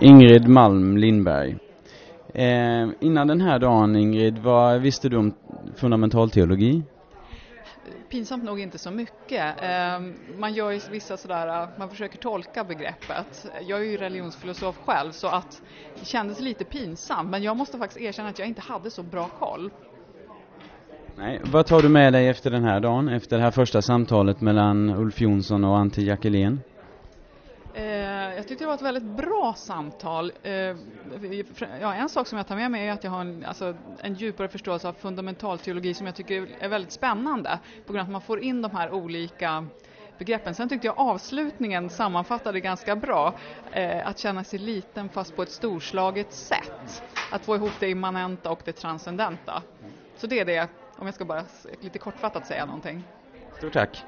Ingrid Malm Lindberg. Eh, innan den här dagen Ingrid, vad visste du om fundamentalteologi? Pinsamt nog inte så mycket. Eh, man gör ju vissa sådär, man försöker tolka begreppet. Jag är ju religionsfilosof själv så att det kändes lite pinsamt men jag måste faktiskt erkänna att jag inte hade så bra koll. Nej, vad tar du med dig efter den här dagen, efter det här första samtalet mellan Ulf Jonsson och Ante Jackelén? Jag tyckte det var ett väldigt bra samtal. Eh, ja, en sak som jag tar med mig är att jag har en, alltså, en djupare förståelse av fundamentalteologi som jag tycker är väldigt spännande på grund av att man får in de här olika begreppen. Sen tyckte jag avslutningen sammanfattade ganska bra. Eh, att känna sig liten fast på ett storslaget sätt. Att få ihop det immanenta och det transcendenta. Så det är det, om jag ska bara lite kortfattat säga någonting. Stort tack.